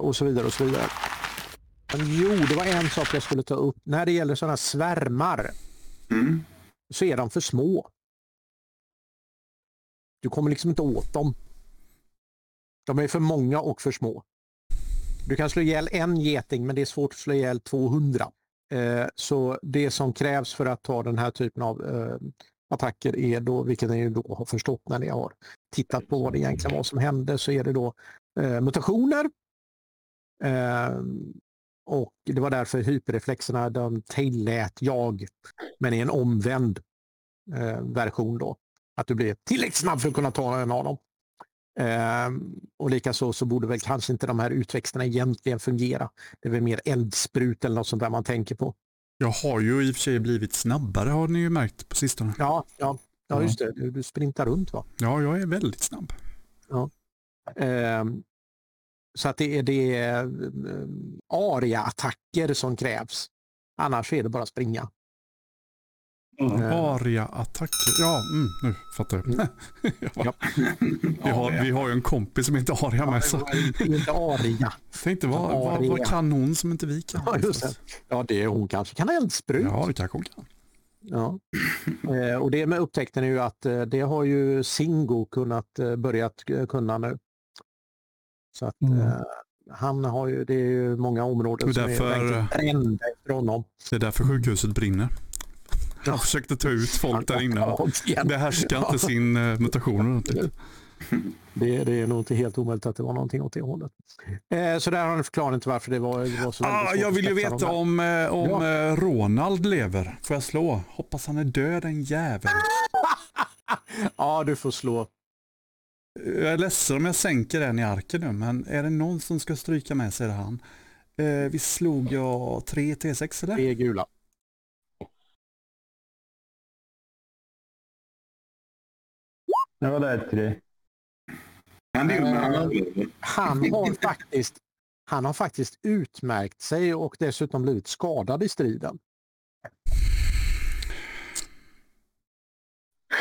och så vidare och så vidare. Jo, det var en sak jag skulle ta upp. När det gäller sådana svärmar Mm. så är de för små. Du kommer liksom inte åt dem. De är för många och för små. Du kan slå ihjäl en geting men det är svårt att slå ihjäl 200. Eh, så det som krävs för att ta den här typen av eh, attacker är då, vilket ni då har förstått när ni har tittat på vad det egentligen var som hände, så är det då eh, mutationer. Eh, och det var därför hyperreflexerna de tillät jag, men i en omvänd eh, version då. Att du blir tillräckligt snabb för att kunna ta en av dem. Eh, och likaså så borde väl kanske inte de här utväxterna egentligen fungera. Det är väl mer eldsprut eller något sånt där man tänker på. Jag har ju i och för sig blivit snabbare har ni ju märkt på sistone. Ja, ja, ja Ja. just det. Du, du sprintar runt va? Ja, jag är väldigt snabb. Eh, så att det är, det är eh, aria-attacker som krävs. Annars är det bara springa. Mm. Aria-attacker. Ja, mm, nu fattar jag. Mm. Ja. vi, har, vi har ju en kompis som heter Aria med. Så inte aria. tänkte, vad, vad, vad kan hon som inte vi kan? Ja, just det. Ja, det är hon kanske kan eldsprut. Ja, det kanske hon kan. Ja. Eh, och det med upptäckten är ju att det har ju Singo kunnat börjat kunna nu. Så att Mm. eh, han har ju, det är ju många områden som därför- är brända efter honom. Det är därför sjukhuset brinner. Jag försökte ta ut folk där inne. Ja, igen. Behärskar inte sin uh, mutation ordentligt. Det, det är nog inte helt omöjligt att det var någonting åt det hållet. Eh, så där har en förklaring till varför det var, det var så väldigt Ah, jag vill ju veta om, eh, om Ja. eh, Ronald lever. Får jag slå? Hoppas han är död den jäveln. Ja, du får slå. Jag är ledsen om jag sänker den i arken nu, men är det någon som ska stryka med sig det han. Eh, vi slog jag 3 T6 eller? Det är gula. Ja, det är tre. Han. Eh, Han har faktiskt han har faktiskt utmärkt sig och dessutom blivit skadad i striden.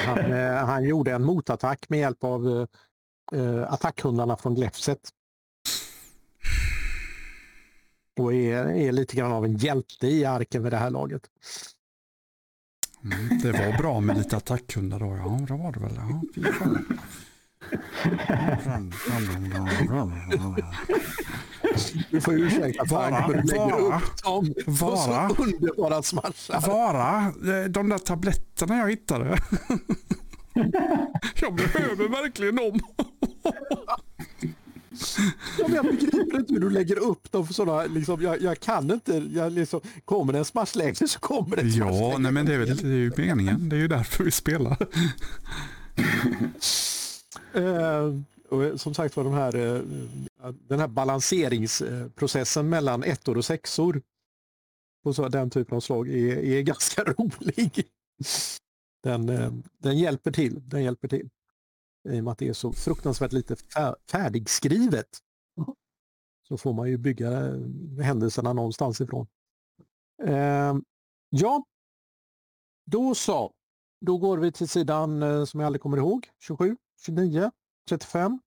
Han, eh, han gjorde en motattack med hjälp av eh, attackhundarna från Gläfset. Och är, är lite grann av en hjälte i arken vid det här laget. Mm, det var bra med lite attackhundar då. Ja, det var det väl. Ja, fy fan. Du får ursäkta Vara, du lägger vara, upp dem på vara. så underbara smashar. Vara, de där tabletterna jag hittade. jag behöver verkligen dem. Ja, jag begriper inte hur du lägger upp dem för sådana, liksom, jag, jag kan inte, jag liksom, kommer det en smashläge så kommer det en Ja, nej men det är, väl, det är ju meningen. Det är ju därför vi spelar. Eh, och som sagt var de här, eh, den här balanseringsprocessen mellan ettor och sexor på så, den typen av slag är, är ganska rolig. Den, eh, den hjälper till. Den hjälper till. I och med att det är så fruktansvärt lite fär, färdigskrivet så får man ju bygga eh, händelserna någonstans ifrån. Eh, ja, då så. Då går vi till sidan eh, som jag aldrig kommer ihåg. 27, 29, 35.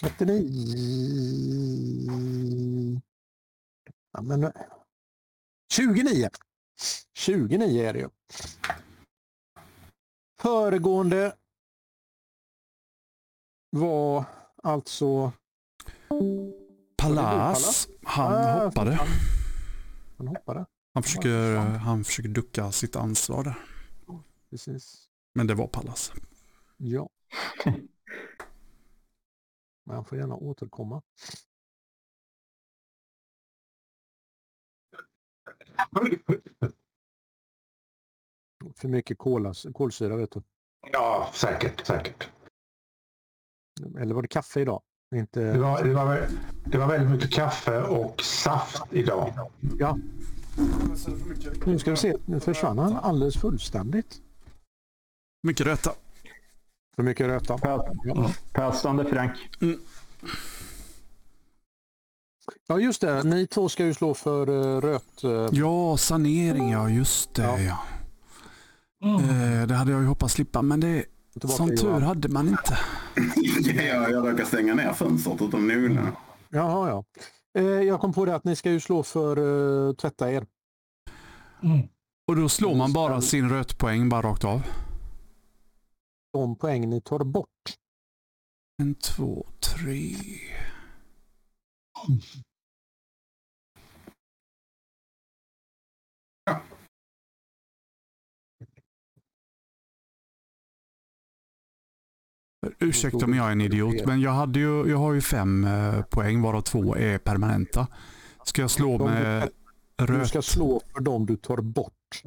39. Ja, men, eh, 29. 29 är det ju. Föregående var alltså... Palas, han Ah, hoppade. Han, han hoppade. Han försöker, han försöker ducka sitt ansvar där. Precis. Men det var Pallas. Ja. Men han får gärna återkomma. För mycket kolas, kolsyra vet du. Ja, säkert, säkert. Eller var det kaffe idag? Inte... Det var, det, var, det var väldigt mycket kaffe och saft idag. Ja. Nu ska vi se, nu försvann han alldeles fullständigt. Mycket röta. För mycket röta. Passande Frank. Ja just det, ni två ska ju slå för uh, röt. eh, Ja, sanering ja, just det. Ja. Ja. Eh, det hade jag ju hoppats slippa, men det, tillbaka som tur hade man inte. jag, jag råkar stänga ner fönstret utom noggrann. Jaha, ja. Eh, jag kom på det att ni ska ju slå för uh, tvätta er. Och då slår man bara sin rötpoäng bara rakt av. De poäng ni tar bort. En, två, tre. Ursäkta om jag är en idiot, men jag, hade ju, jag har ju fem eh, poäng varav två är permanenta. Ska jag slå med Du röt ska slå för de du tar bort.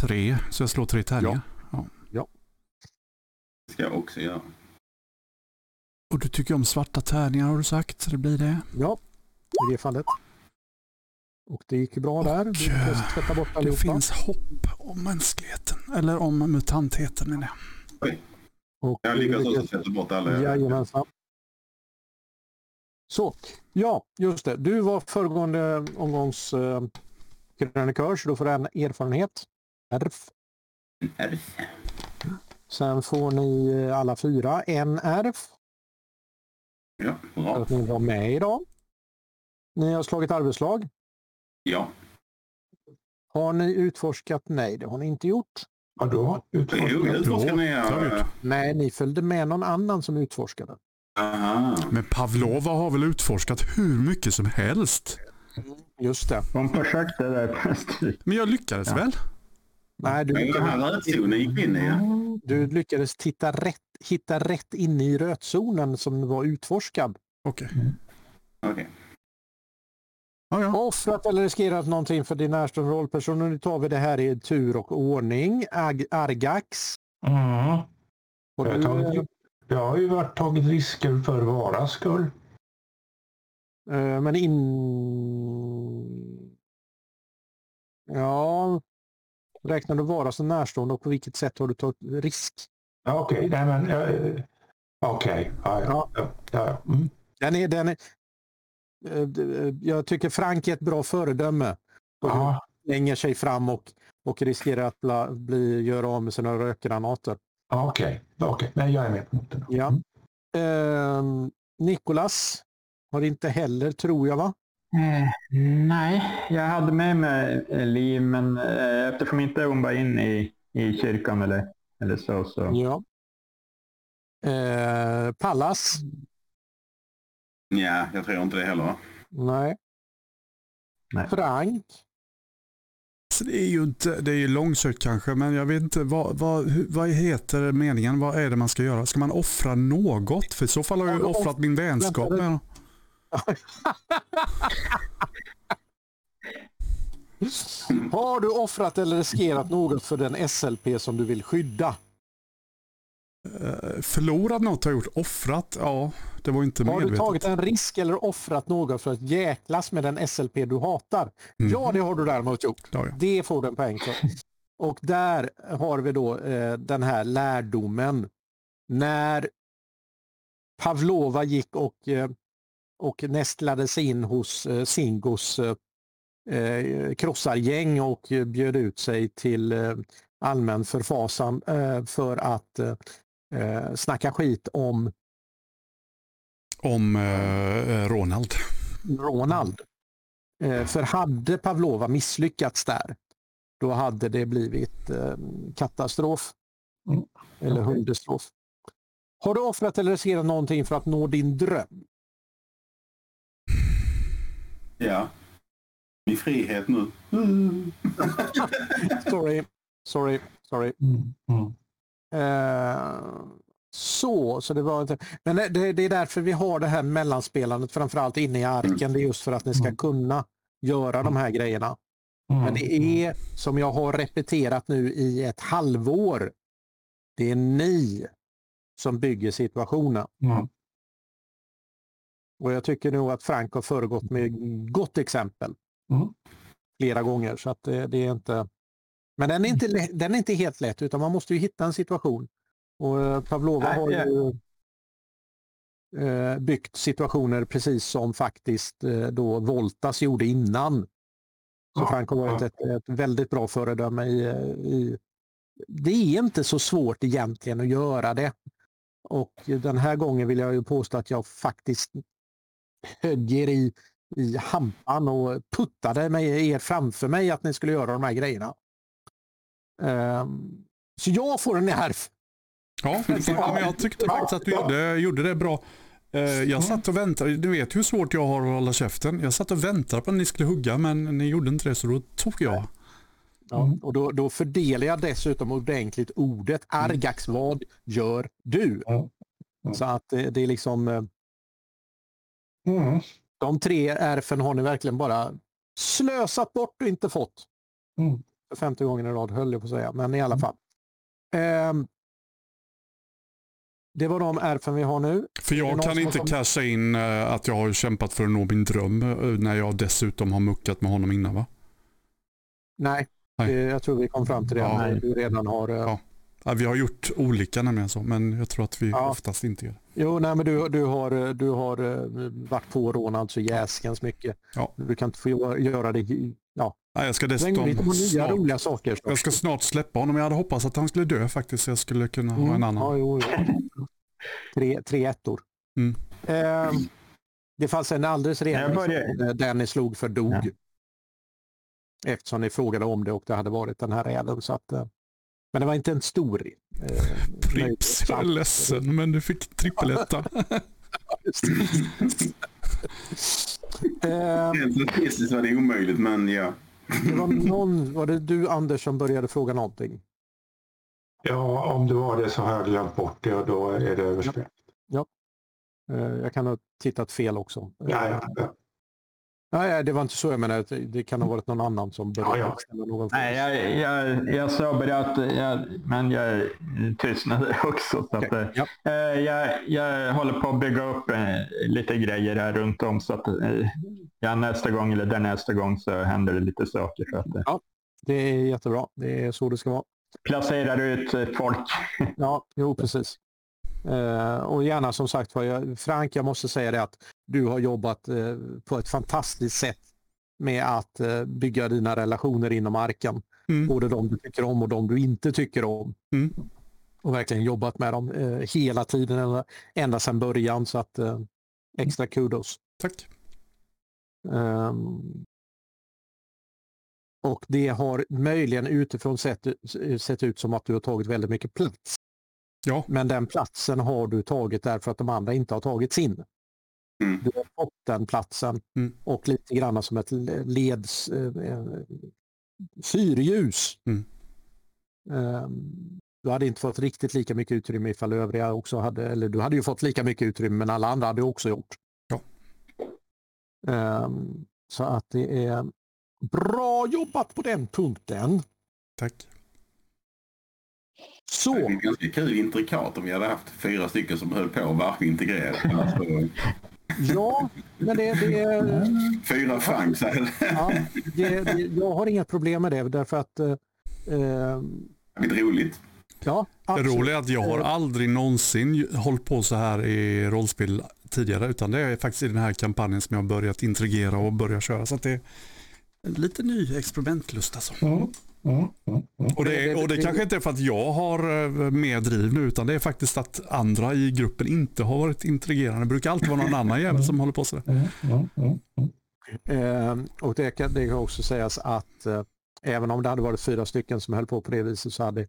tre, så jag slår tre tärningar? Det ska jag också göra. Och du tycker om svarta tärningar har du sagt, så det blir det. Ja, i det fallet. Och det gick bra där. Och, tvätta bort Det allihopa. finns hopp om mänskligheten, eller om mutantheten menar jag. Och Jag lyckas också sätta bort alla. Jajamensan. Så, ja, just det. Du var föregående omgångs uh, krönikör, så då får du en erfarenhet. Erf. Herf. Sen får ni eh, alla fyra en erf. Ja, För bra. att ni var med idag. Ni har slagit arbetslag. Ja, Har ni utforskat? Nej, det har ni inte gjort. Vadå? jo, har vi ner. gjort. Nej, ni följde med någon annan som utforskade. Aha. Men Pavlova har väl utforskat hur mycket som helst? Just det. De försökte där. Men jag lyckades Ja. väl? Nej, du, ja. du lyckades titta rätt, hitta rätt inne i rötzonen som var utforskad. Okej. Okej. Ja, ja. Offrat eller riskerat någonting för din närstående rollperson. Nu tar vi det här i tur och ordning. Ag Argax. Mm. Har Jag, har du, tagit, jag har ju varit, tagit risker för varas skull. eh, men in... Ja, räknar du vara som närstående och på vilket sätt har du tagit risk? Ja, Okej, nej men... eh, Okej, ja, ja. ja, ja. Mm. Den är, den är, eh, d- jag tycker Frank är ett bra föredöme. Och Ja, slänger sig fram och, och riskerar att bla, bli, göra av med sina rökgranater. okej. okej. Nej, jag är med på noterna. Ja. Mm. Ehm, Nikolas har inte heller, tror jag va? Eh, nej, jag hade med mig eh, Liv, men eh, eftersom inte hon var in i, i kyrkan eller, eller så, så... Ja. Eh, Pallas? Ja, jag tror inte det heller. Nej. Nej. Frank? Så det är ju inte, det är ju långsökt kanske, men jag vet inte vad, vad, vad heter meningen? Vad är det man ska göra? Ska man offra något? För i så fall har jag ju offrat min vänskap vänta, med honom. Har du offrat eller riskerat något för den SLP som du vill skydda? Eh, Förlorat något har jag gjort. Offrat? Ja, det var inte Har du medvetet. tagit en risk eller offrat något för att jäklas med den SLP du hatar? Mm. Ja, det har du däremot gjort. Ja, ja. Det får du en poäng för. Och där har vi då eh, den här lärdomen. När Pavlova gick och, eh, och nästlade sig in hos eh, Singos eh, eh, krossargäng och bjöd ut sig till eh, allmän förfasan eh, för att snacka skit om Om eh, Ronald. Ronald. Eh, för hade Pavlova misslyckats där, då hade det blivit eh, katastrof. Mm. Eller Okej. hundestrof. Har du offrat eller riskerat någonting för att nå din dröm? Ja. Min frihet nu. Mm. Sorry, sorry, sorry. Mm. Mm. Eh, så, så det var inte... Men det, det är därför vi har det här mellanspelandet, framförallt inne i arken. Det är just för att ni ska Mm. kunna göra de här grejerna. Mm. Men det är som jag har repeterat nu i ett halvår. Det är ni som bygger situationen. Mm. Och jag tycker nog att Frank har föregått med gott exempel. Mm. Flera gånger. Så att det, det är inte... Men den är inte, den är inte helt lätt utan man måste ju hitta en situation. Och eh, Pavlova Nej, har ju eh, byggt situationer precis som faktiskt eh, då Voltas gjorde innan. Så Frank har varit ett, ett väldigt bra föredöme i, i... Det är inte så svårt egentligen att göra det. Och den här gången vill jag ju påstå att jag faktiskt högg er i, i hampan och puttade med er framför mig att ni skulle göra de här grejerna. Ehm, så jag får en nerf. Ja, men jag tyckte faktiskt att du gjorde, gjorde det bra. Eh, Jag satt och väntade, du vet hur svårt jag har att hålla käften. Jag satt och väntade på att ni skulle hugga men ni gjorde inte det så då tog jag. Ja, och då, då fördelar jag dessutom ordentligt ordet Argax, vad gör du? Så att det, det är liksom eh, Mm. de tre ärfen har ni verkligen bara slösat bort och inte fått. Mm. För femte gången i rad höll jag på att säga, men i alla fall. Ehm, det var de ärfen vi har nu. För jag kan som inte har- casha in eh, att jag har kämpat för att nå min dröm eh, när jag dessutom har muckat med honom innan va? Nej, Nej. Jag tror vi kom fram till det. Ja. att Du redan har... eh, Ja. Ja, vi har gjort olika nämligen så, men jag tror att vi Ja. oftast inte gör det. Jo, nej, men du, du har, eh, du har eh, varit på Ronald så jäskens mycket. Ja. Du kan inte få göra- det. Ja, Nej, jag ska dessutom snart, roliga saker. jag ska snart släppa honom. Jag hade hoppats att han skulle dö faktiskt, så jag skulle kunna ha en Mm, annan. Ja, jo, jo. Tre, tre ettor. Mm. Ehm, det fanns en alldeles börjar- eh, den ni slog för dog. Ja. Eftersom ni frågade om det och det hade varit den här räven. Så att, eh, men det var inte en stor eh, Prips, jag är ledsen men du fick trippeletta. Rent statistiskt var det omöjligt, men ja. det var, någon, var det du Anders som började fråga någonting? Ja, om det var det så har jag glömt bort det och då är det överspelat. Eh, jag kan ha tittat fel också. Ja, ja, ja. Nej, det var inte så jag menade. Det- kan ha varit någon annan som började Ja, ja. någon. Nej, jag, jag, jag sa bara att jag, men jag tystnade också. Så att, Okej, eh, ja. eh, jag, jag håller på att bygga upp eh, lite grejer här runt om så att eh, ja, nästa gång eller där nästa gång så händer det lite saker. Så att, eh, Det är jättebra. Det är så det ska vara. placerar ut eh, folk. Ja, jo precis. Eh, och gärna som sagt var, Frank, jag måste säga det att du har jobbat eh, på ett fantastiskt sätt med att eh, bygga dina relationer inom arken. Mm. Både de du tycker om och de du inte tycker om. Mm. Och verkligen jobbat med dem hela tiden, ända, sedan början. Så att extra kudos. Tack. Ehm, och det har möjligen utifrån sett, sett ut som att du har tagit väldigt mycket plats. Ja. Men den platsen har du tagit därför att de andra inte har tagit sin. Mm. Du har fått den platsen Mm. och lite grann som ett leds eh, eh, fyrljus. Mm. Ehm, du hade inte fått riktigt lika mycket utrymme ifall övriga också hade, eller du hade ju fått lika mycket utrymme men alla andra hade också gjort. Ja. Ehm, så att det är bra jobbat på den punkten. Tack. Det Så, är ganska kul intrikat om vi hade haft fyra stycken som höll på varje integrerat. Alltså, ja, men det, det, fyra här. ja, det, det, jag har inga problem med det därför att eh, eh, Det blir roligt. ja, Det absolut. roliga är att jag har aldrig någonsin hållit på så här i rollspel tidigare utan det är faktiskt i den här kampanjen som jag har börjat integrera och börja köra. Så att det är en lite ny experimentlust alltså. Mm. Mm. Mm. Mm. Och det, och det kanske inte är för att jag har eh, mer driv nu utan det är faktiskt att andra i gruppen inte har varit interagerande. Det brukar alltid vara någon annan jävel som håller på sådär. Mm. Mm. Mm. Eh, och det kan, det kan också sägas att eh, även om det hade varit fyra stycken som höll på på det viset så hade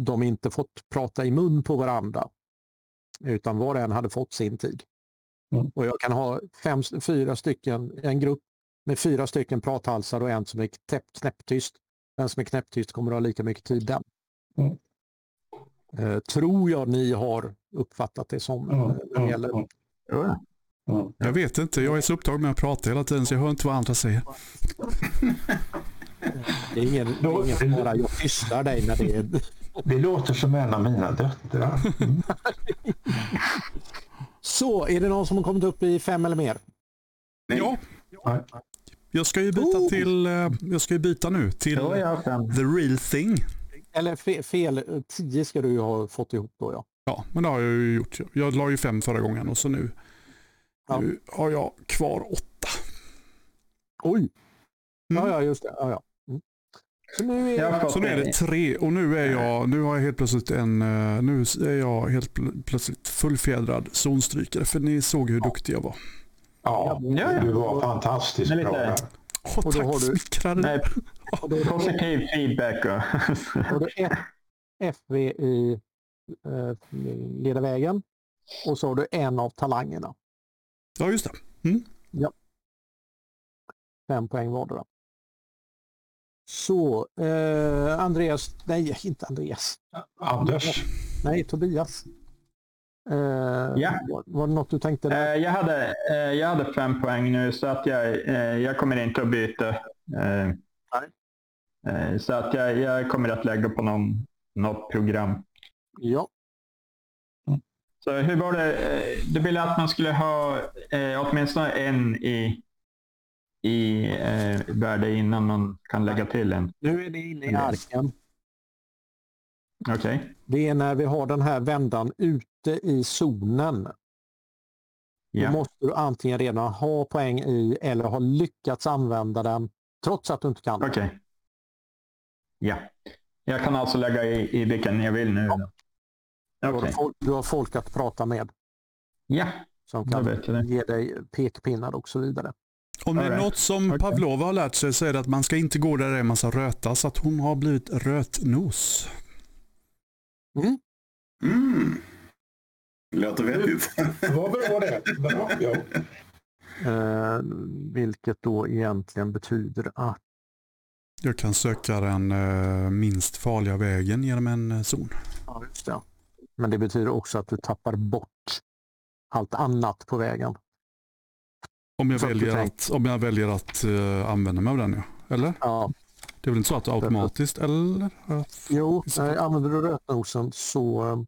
de inte fått prata i mun på varandra. Utan var och en hade fått sin tid. Mm. Och jag kan ha fem, fyra stycken, en grupp med fyra stycken prathalsar och en som är knäpp, knäpptyst. Den som är knäpptyst kommer att ha lika mycket tid den. Mm. Eh, tror jag ni har uppfattat det som. Mm. när det gäller. Ja. Mm. Jag vet inte, jag är så upptagen med att prata hela tiden så jag hör inte vad andra säger. Det är ingen, det är ingen fara, jag tystar dig när det är... Det låter som en av mina döttrar. Mm. Så, är det någon som har kommit upp i fem eller mer? Nej. Ja. Jag ska ju byta Oh. till, eh, jag ska ju byta nu till the real thing. Eller fe, fel, eh, tio ska du ju ha fått ihop då ja. Ja, men det har jag ju gjort. Jag la ju fem förra gången och så nu, Ja. nu har jag kvar åtta. Oj! Ja, Mm. ja, just det. Ja, ja. Mm. Så nu är Jag Så nu är det tre och nu är jag, nu har jag helt plötsligt en, eh, nu är jag helt pl- plötsligt fullfjädrad zonstrykare för ni såg hur duktig jag var. Ja, Ja, ja. du var fantastiskt lite- bra. där. Åh, Och då tack har du- smickrade. Nej, och då, då, positiv feedback. Och har du ett FV i eh, leda vägen och så har du en av talangerna. Ja, just det. Fem poäng vardera. Så, eh, Andreas, nej inte Andreas, Anders, nej Tobias. Eh, Ja. var, var det något du tänkte? Där? Eh, jag, hade, eh, jag hade fem poäng nu så att jag, eh, jag kommer inte att byta. Eh, eh, så att jag, jag kommer att lägga på någon, något program. Ja, Så hur var det? Du ville att man skulle ha eh, åtminstone en i, i eh, värde innan man kan lägga till en. nu är det inne i arken. Okej. Det är när vi har den här vändan ute i zonen. Då Ja. måste du antingen redan ha poäng i eller ha lyckats använda den trots att du inte kan. Okej. Ja. Jag kan alltså lägga i, i vilken jag vill nu. då. Du har Okej. folk- Du har folk att prata med Ja, som då kan vet jag ge dig pekpinnar och så vidare. Om det är något som. Pavlova har lärt sig så är det att man ska inte gå där det är en massa röta så att hon har blivit rötnos. Mm. Låter vettigt. vad bra det. Bra, ja. Eh, vilket då egentligen betyder att Jag kan söka den eh, minst farliga vägen genom en eh, zon. ja, just det. Men det betyder också att du tappar bort allt annat på vägen. Om jag 40 väljer att, om jag väljer att eh, använda mig av den. Ja. Eller? Ja, Det är väl inte så att det automatiskt, eller? Jo, Visst. eh, använder du rötnosen så,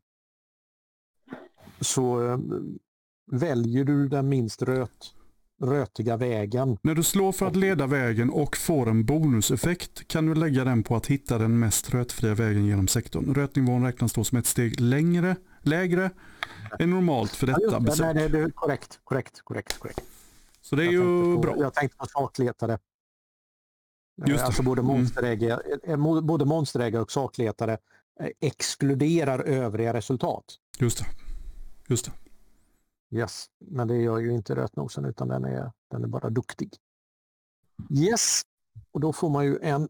så eh, väljer du den minst röt, rötiga vägen. När du slår för att leda vägen och får en bonuseffekt kan du lägga den på att hitta den mest rötfria vägen genom sektorn. Rötnivån räknas då som ett steg längre, lägre än normalt för Ja, detta det. besök. Nej, det, är korrekt, korrekt, korrekt. korrekt. Så det är Jag ju på, bra. Jag tänkte på sakletare. Just det. Alltså både Mm. monsterägare, mo- både monsterägare och sakletare eh, exkluderar övriga resultat. Just det. Just det. Yes, men det gör ju inte rötnosen utan den är, den är bara duktig. Yes, och då får man ju en,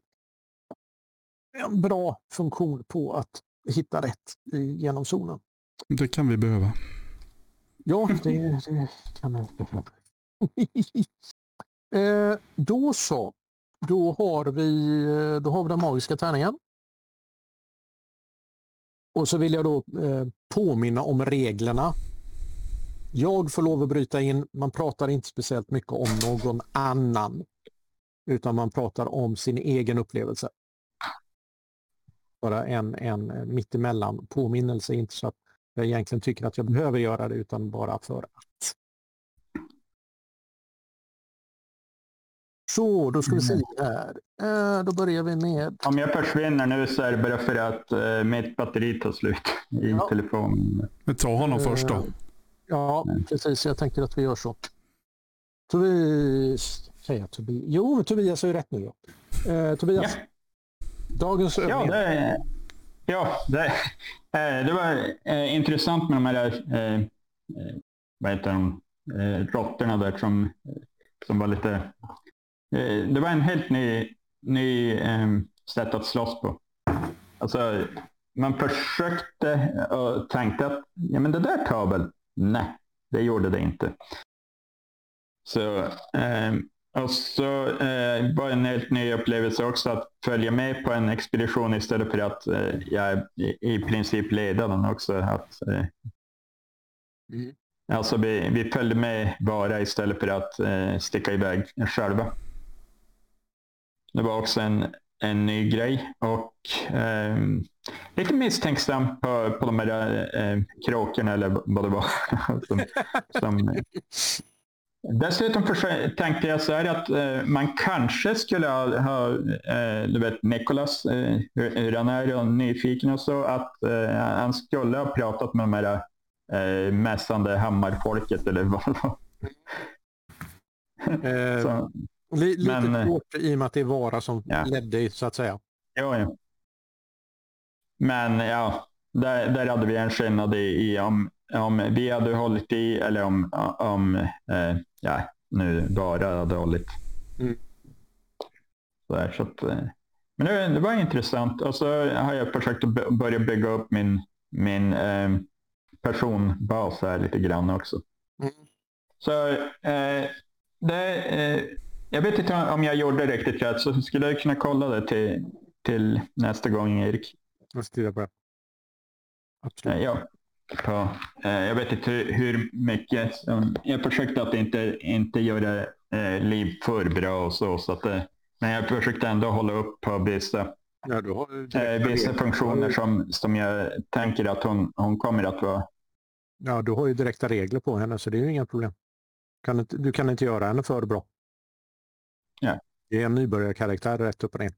en bra funktion på att hitta rätt i, genom zonen. Det kan vi behöva. Ja, det, det kan man behöva. eh, Då så. Då har, vi, då har vi den magiska tärningen. Och så vill jag då eh, påminna om reglerna. Jag får lov att bryta in. Man pratar inte speciellt mycket om någon annan. Utan man pratar om sin egen upplevelse. Bara en, en eh, mittemellan påminnelse. Inte så att jag egentligen tycker att jag behöver göra det utan bara för att. Så, då ska vi se här. Eh, då börjar vi med... Om jag försvinner nu så är det bara för att eh, mitt batteri tar slut i Ja. telefonen. Men ta honom Eh, först då. Ja, Mm. precis. Jag tänker att vi gör så. Tobias... Säger jag Tobias? Jo, Tobias är ju rätt nu. Då. Eh, Tobias, Ja. dagens Ja, övning. det, ja det, eh, det var eh, intressant med de här, eh, eh, vad heter de, eh, råttorna där som, som var lite, eh, det var en helt ny, ny eh, sätt att slåss på. Alltså, man försökte och tänkte att ja, men det där tar väl. Nej, det gjorde det inte. Så, eh, och så eh, var det en helt ny upplevelse också att följa med på en expedition istället för att eh, jag i, i princip leda den också. Att, eh, Mm. Alltså vi, vi följde med bara istället för att eh, sticka iväg själva. Det var också en, en ny grej och eh, lite misstänksam på, på de här eh, kråkorna eller vad det var. som, som, Dessutom försö- tänkte jag så här att eh, man kanske skulle ha, ha eh, du vet Nicholas, eh, hur, hur han är och nyfiken och så, att eh, han skulle ha pratat med de här eh, mässande hammarfolket eller vad det var. Eh, lite men, eh, svårt i och med att det är Vara som ja. ledde så att säga. Jo, jo. Men ja, där, där hade vi en skillnad i, i om, om vi hade hållit i eller om, om eh, ja, nu bara hade hållit. Mm. Så där, så att, eh, men det, det var intressant och så har jag försökt att börja bygga upp min, min eh, personbas här lite grann också. Mm. Så eh, det, eh, jag vet inte om jag gjorde riktigt rätt så skulle jag kunna kolla det till, till nästa gång Erik. Jag stirrar på det. Absolut. Eh, Ja, på, eh, jag vet inte hur, mycket. Jag försökte att inte, inte göra eh, liv för bra och så. så att, men jag försökte ändå hålla upp på vissa, Ja, vissa funktioner som, som jag tänker att hon, hon kommer att vara. Ja, du har ju direkta regler på henne så det är ju inga problem. Kan inte, du kan inte göra henne för bra. Ja. Det är en nybörjarkaraktär rätt upp och ner.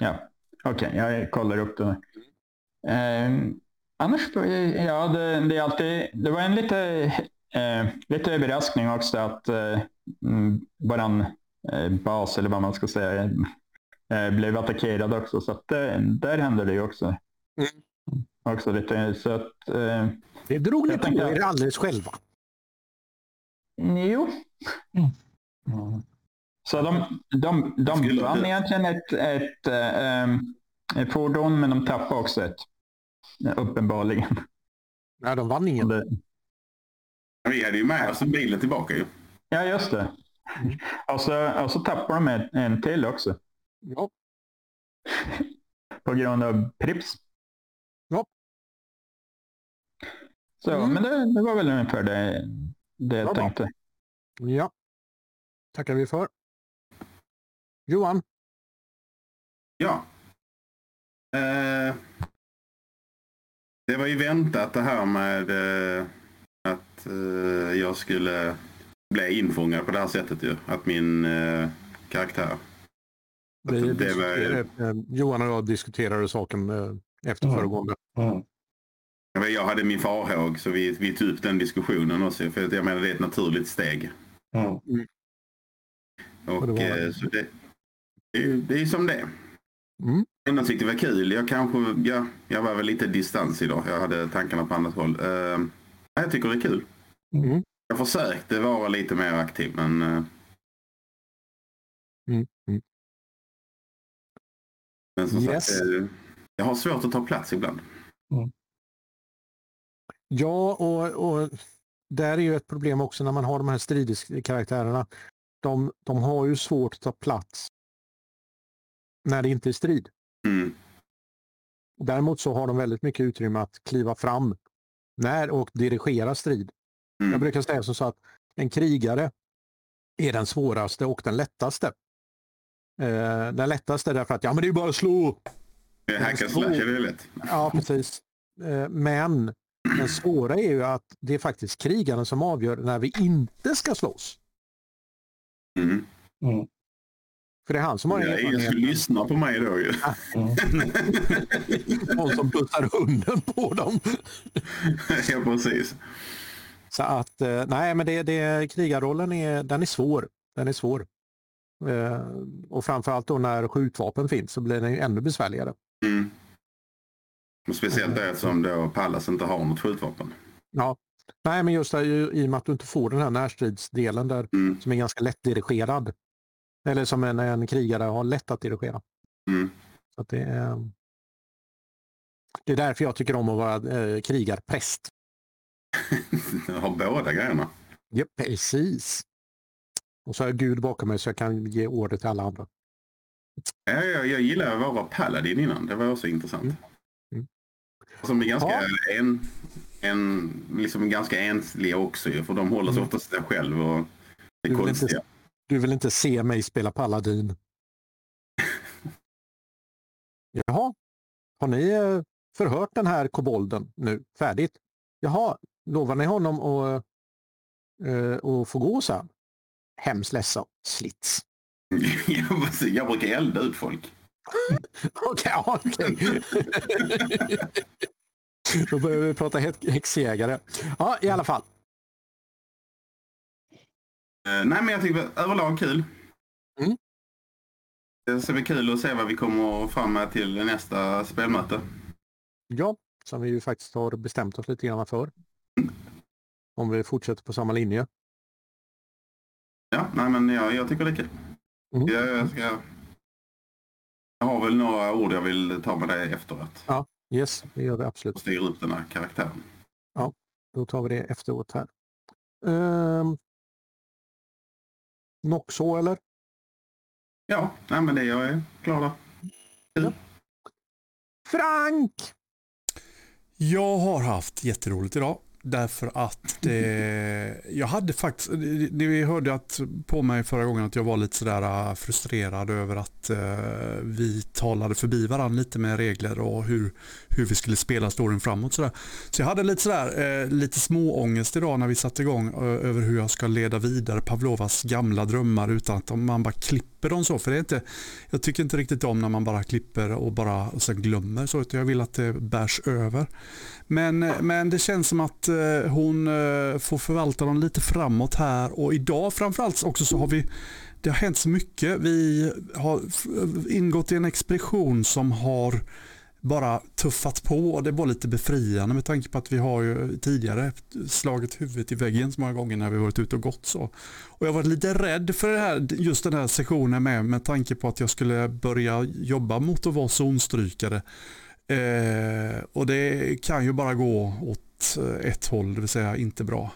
Ja, okej, jag kollar upp det. Eh, annars, ja, det, det är alltid, det var en lite, eh, lite överraskning också att eh, mm, våran eh, bas, eller vad man ska säga, eh, blev attackerad också. Så att, eh, där hände det ju också. Också lite, så att, eh, Det drog ni Jag på er alldeles själva. jo. Så de, de, de Skulle vann det- egentligen ett, ett, eh, eh, ett fordon, men de tappade också ett. Uppenbarligen. Nej, de vann ingen. Det, Vi hade ju med oss bilen tillbaka ju. Ja, just det. Mm. Och så, och så tappar de en, en till också. Ja, På grund av Prips. Ja. Så, Mm. men det, det var väl ungefär det, det jag bra. tänkte. ja. Tackar vi för. Johan, Ja. Eh, det var ju väntat det här med eh, att eh, jag skulle bli infångad på det här sättet ju. Att min eh, karaktär. vi Alltså, det var- diskuterade- eh, Johan och jag diskuterade saken eh, efter Mm. föregående. Mm. Jag hade min farhåg så vi, vi tog upp den diskussionen också. För att jag menar det är ett naturligt steg. Mm. Och, det eh, så det, det, är som det. Mm. Jag tyckte det var kul. Jag kanske, ja, jag var väl lite distans idag. Jag hade tankarna på annat håll. Eh, jag tycker det är kul. Mm. Jag försökte vara lite mer aktiv men eh, Mm. Mm. Men som Yes. sagt, jag har svårt att ta plats ibland. Ja, och, och där är ju ett problem också när man har de här stridskaraktärerna. De, de har ju svårt att ta plats när det inte är strid. Mm. Däremot så har de väldigt mycket utrymme att kliva fram när och dirigera strid. Mm. Jag brukar säga så att en krigare är den svåraste och den lättaste. Eh, den lättaste därför att ja men det är bara att slå. Eh, Hack and slash är lätt. Ja precis. Eh, men den svåra är ju att det är faktiskt krigaren som avgör när vi inte ska slåss. Mm. Mm. För det är han som har Ja, ingen skulle lyssna på mig då ju. Mm. Någon som bussar hunden på dem. ja, precis. Så att eh, nej men det, det, krigarrollen är, den är svår. Den är svår. Eh, och framförallt då när skjutvapen finns så blir den ju ännu besvärligare. Mm. Och speciellt det som då Pallas inte har något skjutvapen. Ja. Nej men just det, i och med att du inte får den här närstridsdelen där Mm. som är ganska lätt dirigerad. Eller som en, en krigare har lätt att dirigera. Mm. Så att det, är, det är därför jag tycker om att vara eh, krigarpräst. Har båda grejerna. Ja, precis. Och så har jag Gud bakom mig så jag kan ge order till alla andra. Ja, jag, jag gillar att vara paladin innan. Det var också intressant. Mm. Mm. Som är ganska, Ja. en, en, liksom ganska ensliga också för de håller sig Mm. oftast sig själv och det är Du vill inte-. Du vill inte se mig spela Paladin. Jaha, har ni eh, förhört den här kobolden nu färdigt? Jaha, lovar ni honom att, eh, att få gå sen? Hemskt ledsen, slits. Jag brukar elda ut folk. Okej, okej. Då börjar vi prata häx- häxjägare. Ja, i alla fall. Eh, nej, men jag tycker överlag kul. Mm. Det ska bli kul att se vad vi kommer fram med till nästa spelmöte. Ja, som vi ju faktiskt har bestämt oss lite grann för. Om vi fortsätter på samma linje. Ja, nej men jag, jag tycker det är kul. Mm. Jag, jag, ska, jag har väl några ord jag vill ta med dig efteråt. Yes, det gör vi absolut. Och styra upp den här karaktären. Då tar vi det efteråt här. Um, Noxo eller? Ja, nej men det jag är klar där. Frank! Jag har haft jätteroligt idag. Därför att eh, jag hade faktiskt, Ni hörde att, på mig förra gången att jag var lite sådär äh, frustrerad över att eh, vi talade förbi varandra lite med regler och hur, hur vi skulle spela storyn framåt. Sådär. Så jag hade lite, sådär, eh, lite små ångest idag när vi satte igång eh, över hur jag ska leda vidare Pavlovas gamla drömmar utan att man bara klipper dem så. För det är inte, jag tycker inte riktigt om när man bara klipper och bara och sen glömmer så, utan jag vill att det bärs över. Men, men det känns som att eh, hon eh, får förvalta dem lite framåt här och idag framförallt också så har vi det har hänt så mycket. Vi har eh, ingått i en expedition som har bara tuffat på och det var lite befriande med tanke på att vi har ju tidigare slagit huvudet i väggen så många gånger när vi varit ute och gått så. Och jag var lite rädd för det här, just den här sessionen med, med tanke på att jag skulle börja jobba mot att vara zonstrykare. Eh, och det kan ju bara gå åt eh, ett håll, det vill säga inte bra.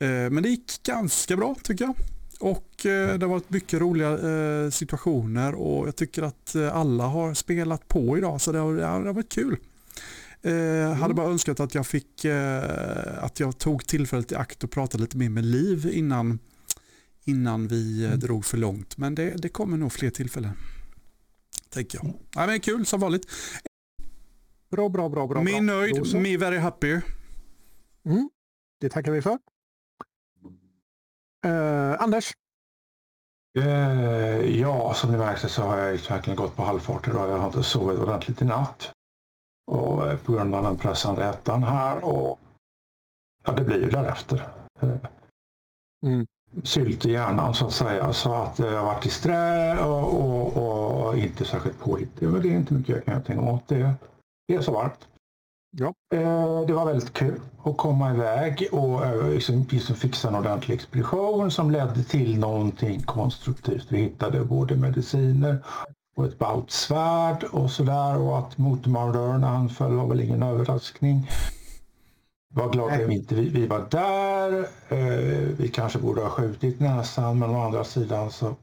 Eh, men det gick ganska bra tycker jag. Och eh, det har varit mycket roliga eh, situationer och jag tycker att eh, alla har spelat på idag så det har, det har varit kul. Eh, Hade bara önskat att jag fick att jag tog tillfället i akt och pratade lite mer med Liv innan, innan vi eh, drog för långt. Men det, det kommer nog fler tillfällen. Tänker jag. Ja, men kul som vanligt. Bra, bra, bra. bra Me bra. nöjd, me very happy. Mm, det tackar vi för. Eh, Anders? Eh, ja, som ni märkte så har jag verkligen gått på halvfart idag. Jag har inte sovit ordentligt i natt. Och eh, på grund av den pressande ettan här och ja, det blir ju därefter. Mm. Sylt i hjärnan så att säga. Så att jag har varit i strä och, och, och inte särskilt påhittig. Men det är inte mycket jag kan göra åt. Det, det är så varmt. Ja. Eh, det var väldigt kul att komma iväg och eh, liksom, liksom fixa en ordentlig expedition som ledde till någonting konstruktivt. Vi hittade både mediciner och ett bautsvärd och sådär och att motormarodörerna anföll var väl ingen överraskning. Var glad att vi inte vi, var där. Eh, vi kanske borde ha skjutit näsan men å andra sidan så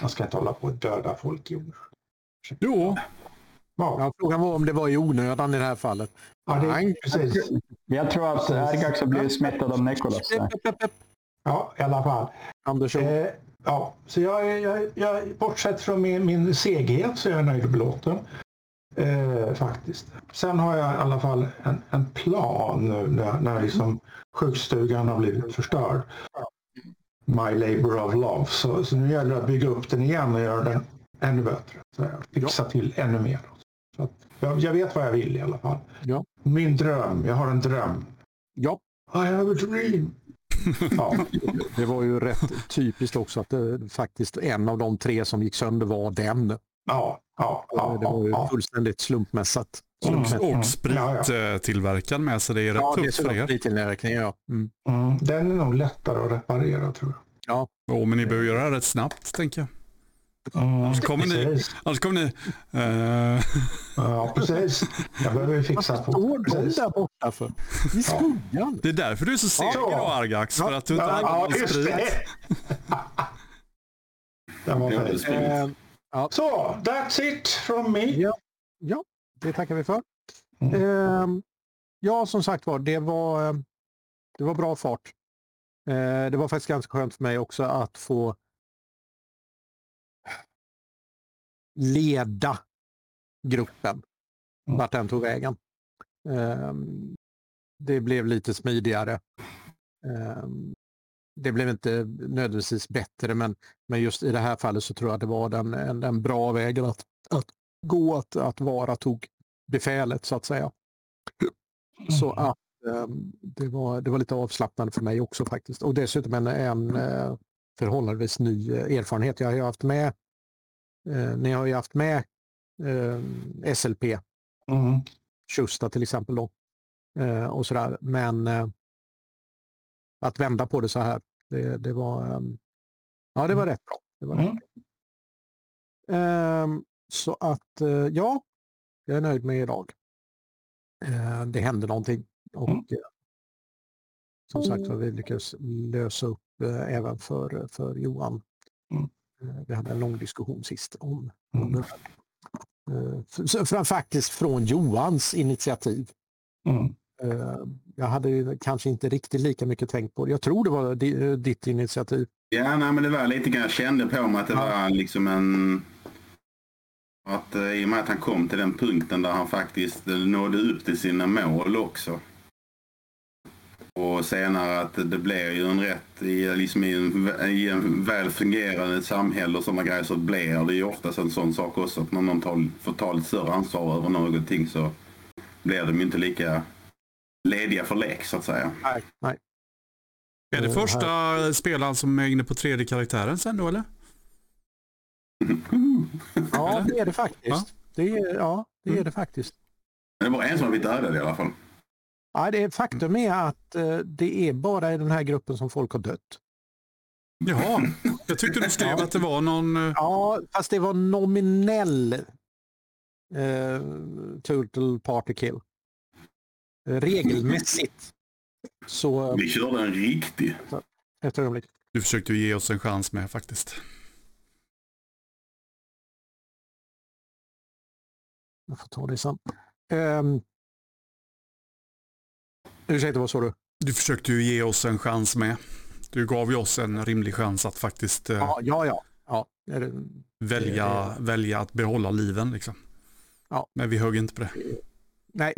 man ska inte hålla på att döda folk i onödan. Jo, Ja, Ja, frågan var om det var i onödan i det här fallet. ja, det, Nej. precis. Jag tror att Ergax har blivit smittad av Nikolas. Ja, i alla fall. Anders, Eh, ja, så jag, jag, jag, bortsett från min, min seghet så är jag nöjd och belåten. Eh, faktiskt. Sen har jag i alla fall en, en plan nu när, när liksom sjukstugan har blivit förstörd. My labor of love. Så, så nu gäller det att bygga upp den igen och göra den ännu bättre. Så jag fixa till ännu mer. Så att jag, jag vet vad jag vill i alla fall. Ja. Min dröm. Jag har en dröm. ja, I have a dream. Ja. det var ju rätt typiskt också att det, faktiskt en av de tre som gick sönder var den. Ja, ja, ja, det var ju ja, fullständigt slumpmässigt. Mm. slumpmässigt. och sprittillverkaren med så det är rätt Ja, tufft för er. ja. Mm. Mm, den är nog lättare att reparera tror jag. Jo, men ni behöver göra det rätt snabbt tänker jag. Så kommer ni- precis. Annars kommer ni... eh, Ja, precis. Jag behöver fixa Vad på. står de där borta för? I skuggan? det är därför du är så seg Ja. idag Argax, för att du inte Ja, har ja, någon sprit. det. Var Ja, Eh, Så, that's it from me. Ja. ja, det tackar vi för. Mm. Eh, ja, som sagt var, det var, eh, det var bra fart. Eh, det var faktiskt ganska skönt för mig också att få leda gruppen Mm. vart den tog vägen. Eh, det blev lite smidigare. Eh, det blev inte nödvändigtvis bättre men, men just i det här fallet så tror jag det var den, en, en bra vägen att, att gå, att, att vara tog befälet så att säga. Så Mm. att eh, det, var, det var lite avslappnande för mig också faktiskt. Och dessutom en, en eh, förhållandevis ny eh, erfarenhet. Jag har haft med Eh, ni har ju haft med eh, SLP, Mm. Tjusta till exempel då. Eh, och sådär. Men eh, att vända på det så här, det, det var, eh, ja, det var rätt bra. Det var Mm. bra. Ehm, så att eh, ja, jag är nöjd med idag. Eh, det hände någonting och Mm. eh, som sagt var vi lyckades lösa upp eh, även för, för Johan. Mm. Eh, vi hade en lång diskussion sist om, om Mm. det. Eh, f- så- för, faktiskt från Johans initiativ. Mm. Eh, jag hade ju kanske inte riktigt lika mycket tänkt på det. Jag tror det var di, ditt initiativ. Ja, nej, men det var lite grann, jag kände på mig att det Ja. var liksom en... Att i och med att han kom till den punkten där han faktiskt nådde upp till sina mål också. Och senare att det blir ju en rätt i, liksom i, en, i en väl fungerande samhälle och sådana grejer så blir det ju oftast en sån sak också att när någon tar, får ta lite större ansvar över någonting så blir de ju inte lika lediga för lek så att säga. Nej. Nej. Är det Eh, första spelaren som är inne på tredje karaktären sen då eller? Ja, det är det faktiskt. Ja. Det är, ja, det är Mm. det faktiskt. Det var en som har blivit dödad i alla fall. Ja, det är, faktum är att eh, det är bara i den här gruppen som folk har dött. Jaha, jag tyckte du skrev att det var någon... eh, Ja, fast det var nominell eh, total party kill. Regelmässigt. Så eh, Vi körde en riktig. ett ögonblick. Du försökte ju ge oss en chans med faktiskt. Jag får ta det sen. Um, ursäkta, vad sa du? Du försökte ju ge oss en chans med. Du gav ju oss en rimlig chans att faktiskt eh, Ja, ja. ja. ja det, välja, det- välja att behålla liven. Liksom. Ja. Men vi högg inte på det. nej,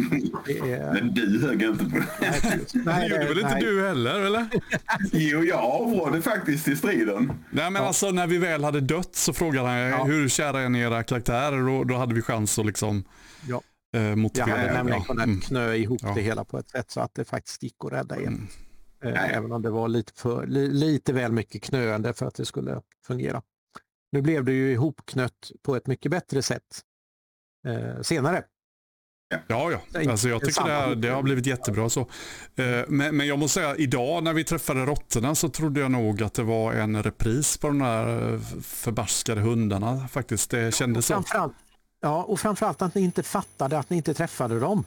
är... Men du högg inte på det. Nej, det nej, gjorde väl inte nej. du heller eller? Jo, jag avrådde faktiskt i striden. Nej men Ja. alltså när vi väl hade dött så frågade han Ja. hur kära är ni era karaktärer och då hade vi chans att liksom. Eh, Jag hade nämligen kunnat Mm. knö ihop Ja. det hela på ett sätt så att det faktiskt gick att rädda er. Mm. Eh. Även om det var lite, för, li, lite väl mycket knöende för att det skulle fungera. Nu blev det ju ihopknött på ett mycket bättre sätt eh, senare. Ja, ja. Alltså, jag tycker det, här, det har blivit jättebra. Så. Eh, Men, men jag måste säga, idag när vi träffade råttorna så trodde jag nog att det var en repris på de där eh, förbaskade hundarna faktiskt. Det kändes så. Framförallt, ja, och framförallt att ni inte fattade att ni inte träffade dem.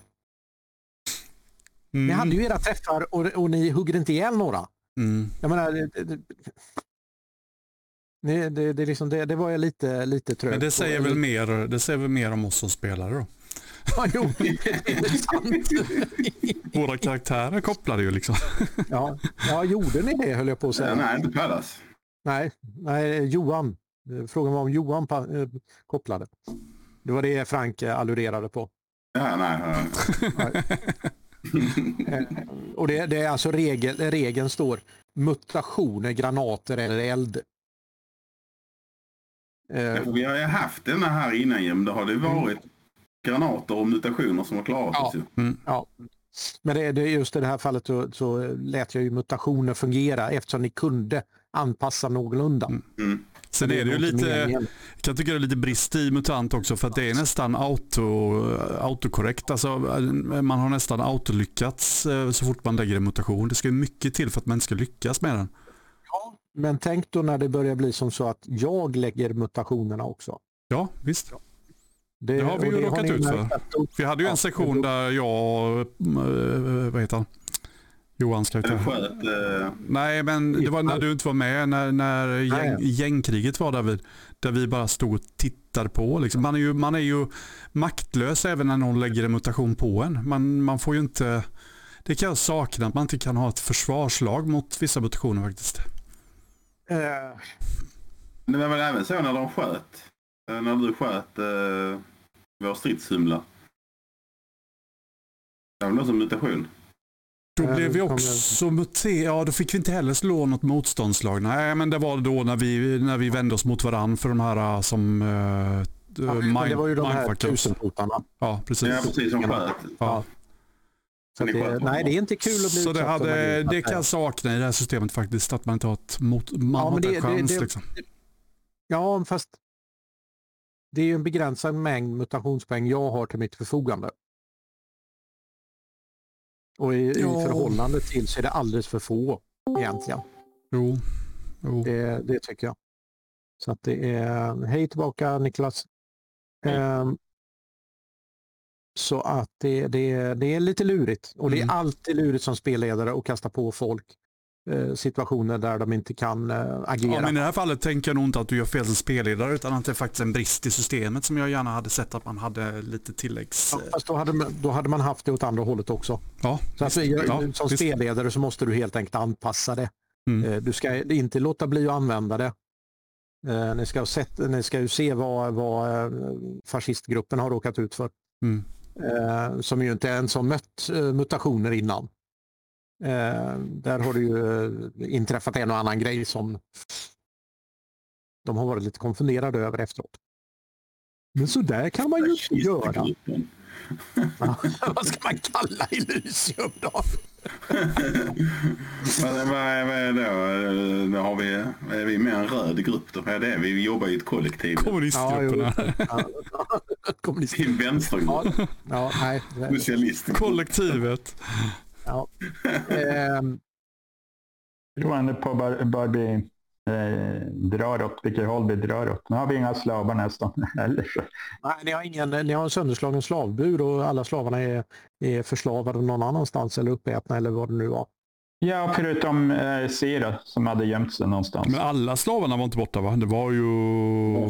Ni Mm, hade ju era träffar och, och ni hugger inte ihjäl några. mm. Jag menar, det, det, det, det, det, liksom, det, det var jag lite, lite trög Men det på. säger, väl mer, det säger väl mer om oss som spelare då. Ja, jo, det är sant. Våra karaktärer kopplade ju liksom. Ja, ja, gjorde ni det höll jag på att säga. Nej, inte Pallas. Nej, nej Johan. Frågan var om Johan pa- eh, kopplade. Det var det Frank eh, allurerade på. Ja, nej. ja. Eh, Och det, det är alltså regel, regeln står mutationer, granater eller eld. Eh, Ja, Vi har ju haft denna här innan ju, men det har det varit granater och mutationer som har klarat Ja. oss ju. Ja. Men det, det, just i det här fallet så, så lät jag ju mutationer fungera eftersom ni kunde anpassa någorlunda. Mm. Sen är det ju lite, meningen. jag kan tycka det är lite brist i MUTANT också för att det är nästan auto, autokorrekt. Alltså, man har nästan autolyckats eh, så fort man lägger en mutation. Det ska ju mycket till för att man inte ska lyckas med den. Men tänk då när det börjar bli som så att jag lägger mutationerna också. Ja, visst. Det, Det har vi ju det råkat ut för. Vi hade ju en Ja, sektion det- där jag, eh, vad heter han? Johans karaktär. sköt. Eh, Nej, men det var när du inte var med, när, när gäng, gängkriget var där vi, där vi bara stod och tittade på. Liksom. Man, är ju, man är ju maktlös även när någon lägger en mutation på en. Man, man får ju inte, det kan jag sakna, att man inte kan ha ett försvarslag mot vissa mutationer faktiskt. Eh, det var väl även så när de sköt. Eh, när du sköt eh, vår stridshumla. Det var väl också en mutation? Då blev vi också muterade, ja då fick vi inte heller slå något motståndslag. Nej men det var då när vi, när vi vände oss mot varandra för de här uh, som uh, ja, men det var ju de här tusenfotarna. Ja precis. Ja, precis som sköt. Ja. Det, nej, det är inte kul att bli Så det, hade, det kan jag sakna i det här systemet faktiskt, att man inte har ett mot, man Ja, har det- en det- chans. det- liksom. Ja, fast det är ju en begränsad mängd mutationspoäng jag har till mitt förfogande. Och i, Ja. i förhållande till så är det alldeles för få egentligen. Jo. jo. Det, det tycker jag. Så att det är, hej tillbaka Niklas. Ehm, så att det, det, det är lite lurigt och det är Mm. alltid lurigt som spelledare att kasta på folk situationer där de inte kan eh, agera. Ja, men I det här fallet tänker jag nog inte att du gör fel som spelledare utan att det är faktiskt en brist i systemet som jag gärna hade sett att man hade lite tilläggs... Ja, fast då hade, man, då hade man haft det åt andra hållet också. Ja, Så alltså, visst. jag, Ja, som visst. spelledare så måste du helt enkelt anpassa det. Mm. Eh, Du ska inte låta bli att använda det. Eh, Ni ska, sett, ni ska ju se vad, vad eh, fascistgruppen har råkat ut för. Mm. Eh, Som ju inte ens har mött eh, mutationer innan. Eh, Där har det ju eh, inträffat en och annan grej som de har varit lite konfunderade över efteråt. Men så där kan man ju inte göra. Ja, Vad ska man kalla Elysium då? vad, vad, vad är det då? då har vi, är vi med en röd grupp då? Vad är det? Vi jobbar i ett kollektiv. Kommunistgrupperna. Ja, Kommunist. Till vänstergrupp. Ja, ja, nej. Socialistgrupp. Kollektivet. Ja. Johan är på bör, bör vi eh, drar åt vilket håll vi drar åt. Nu har vi inga slavar nästan. Eller så. nej, ni, har ingen, ni har en sönderslagen slavbur och alla slavarna är, är förslavade någon annanstans eller uppätna eller vad det nu var. Ja, förutom eh, Sira som hade gömt sig någonstans. Men alla slavarna var inte borta va? Det var ju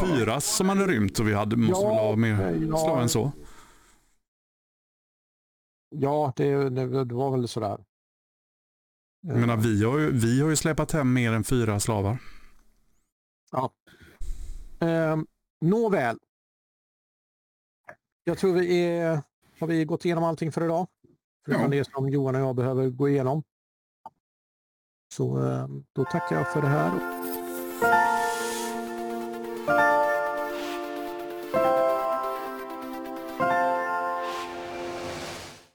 fyra som hade rymt och vi hade, måste Ja, väl ha mer ja. slavar än så. Ja, det, det, det var väl sådär. Jag menar, vi, har ju, vi har ju släpat hem mer än fyra slavar. Ehm, nåväl. Jag tror vi är, har vi gått igenom allting för idag. Förutom Ja. det som Johan och jag behöver gå igenom. Så ehm, då tackar jag för det här.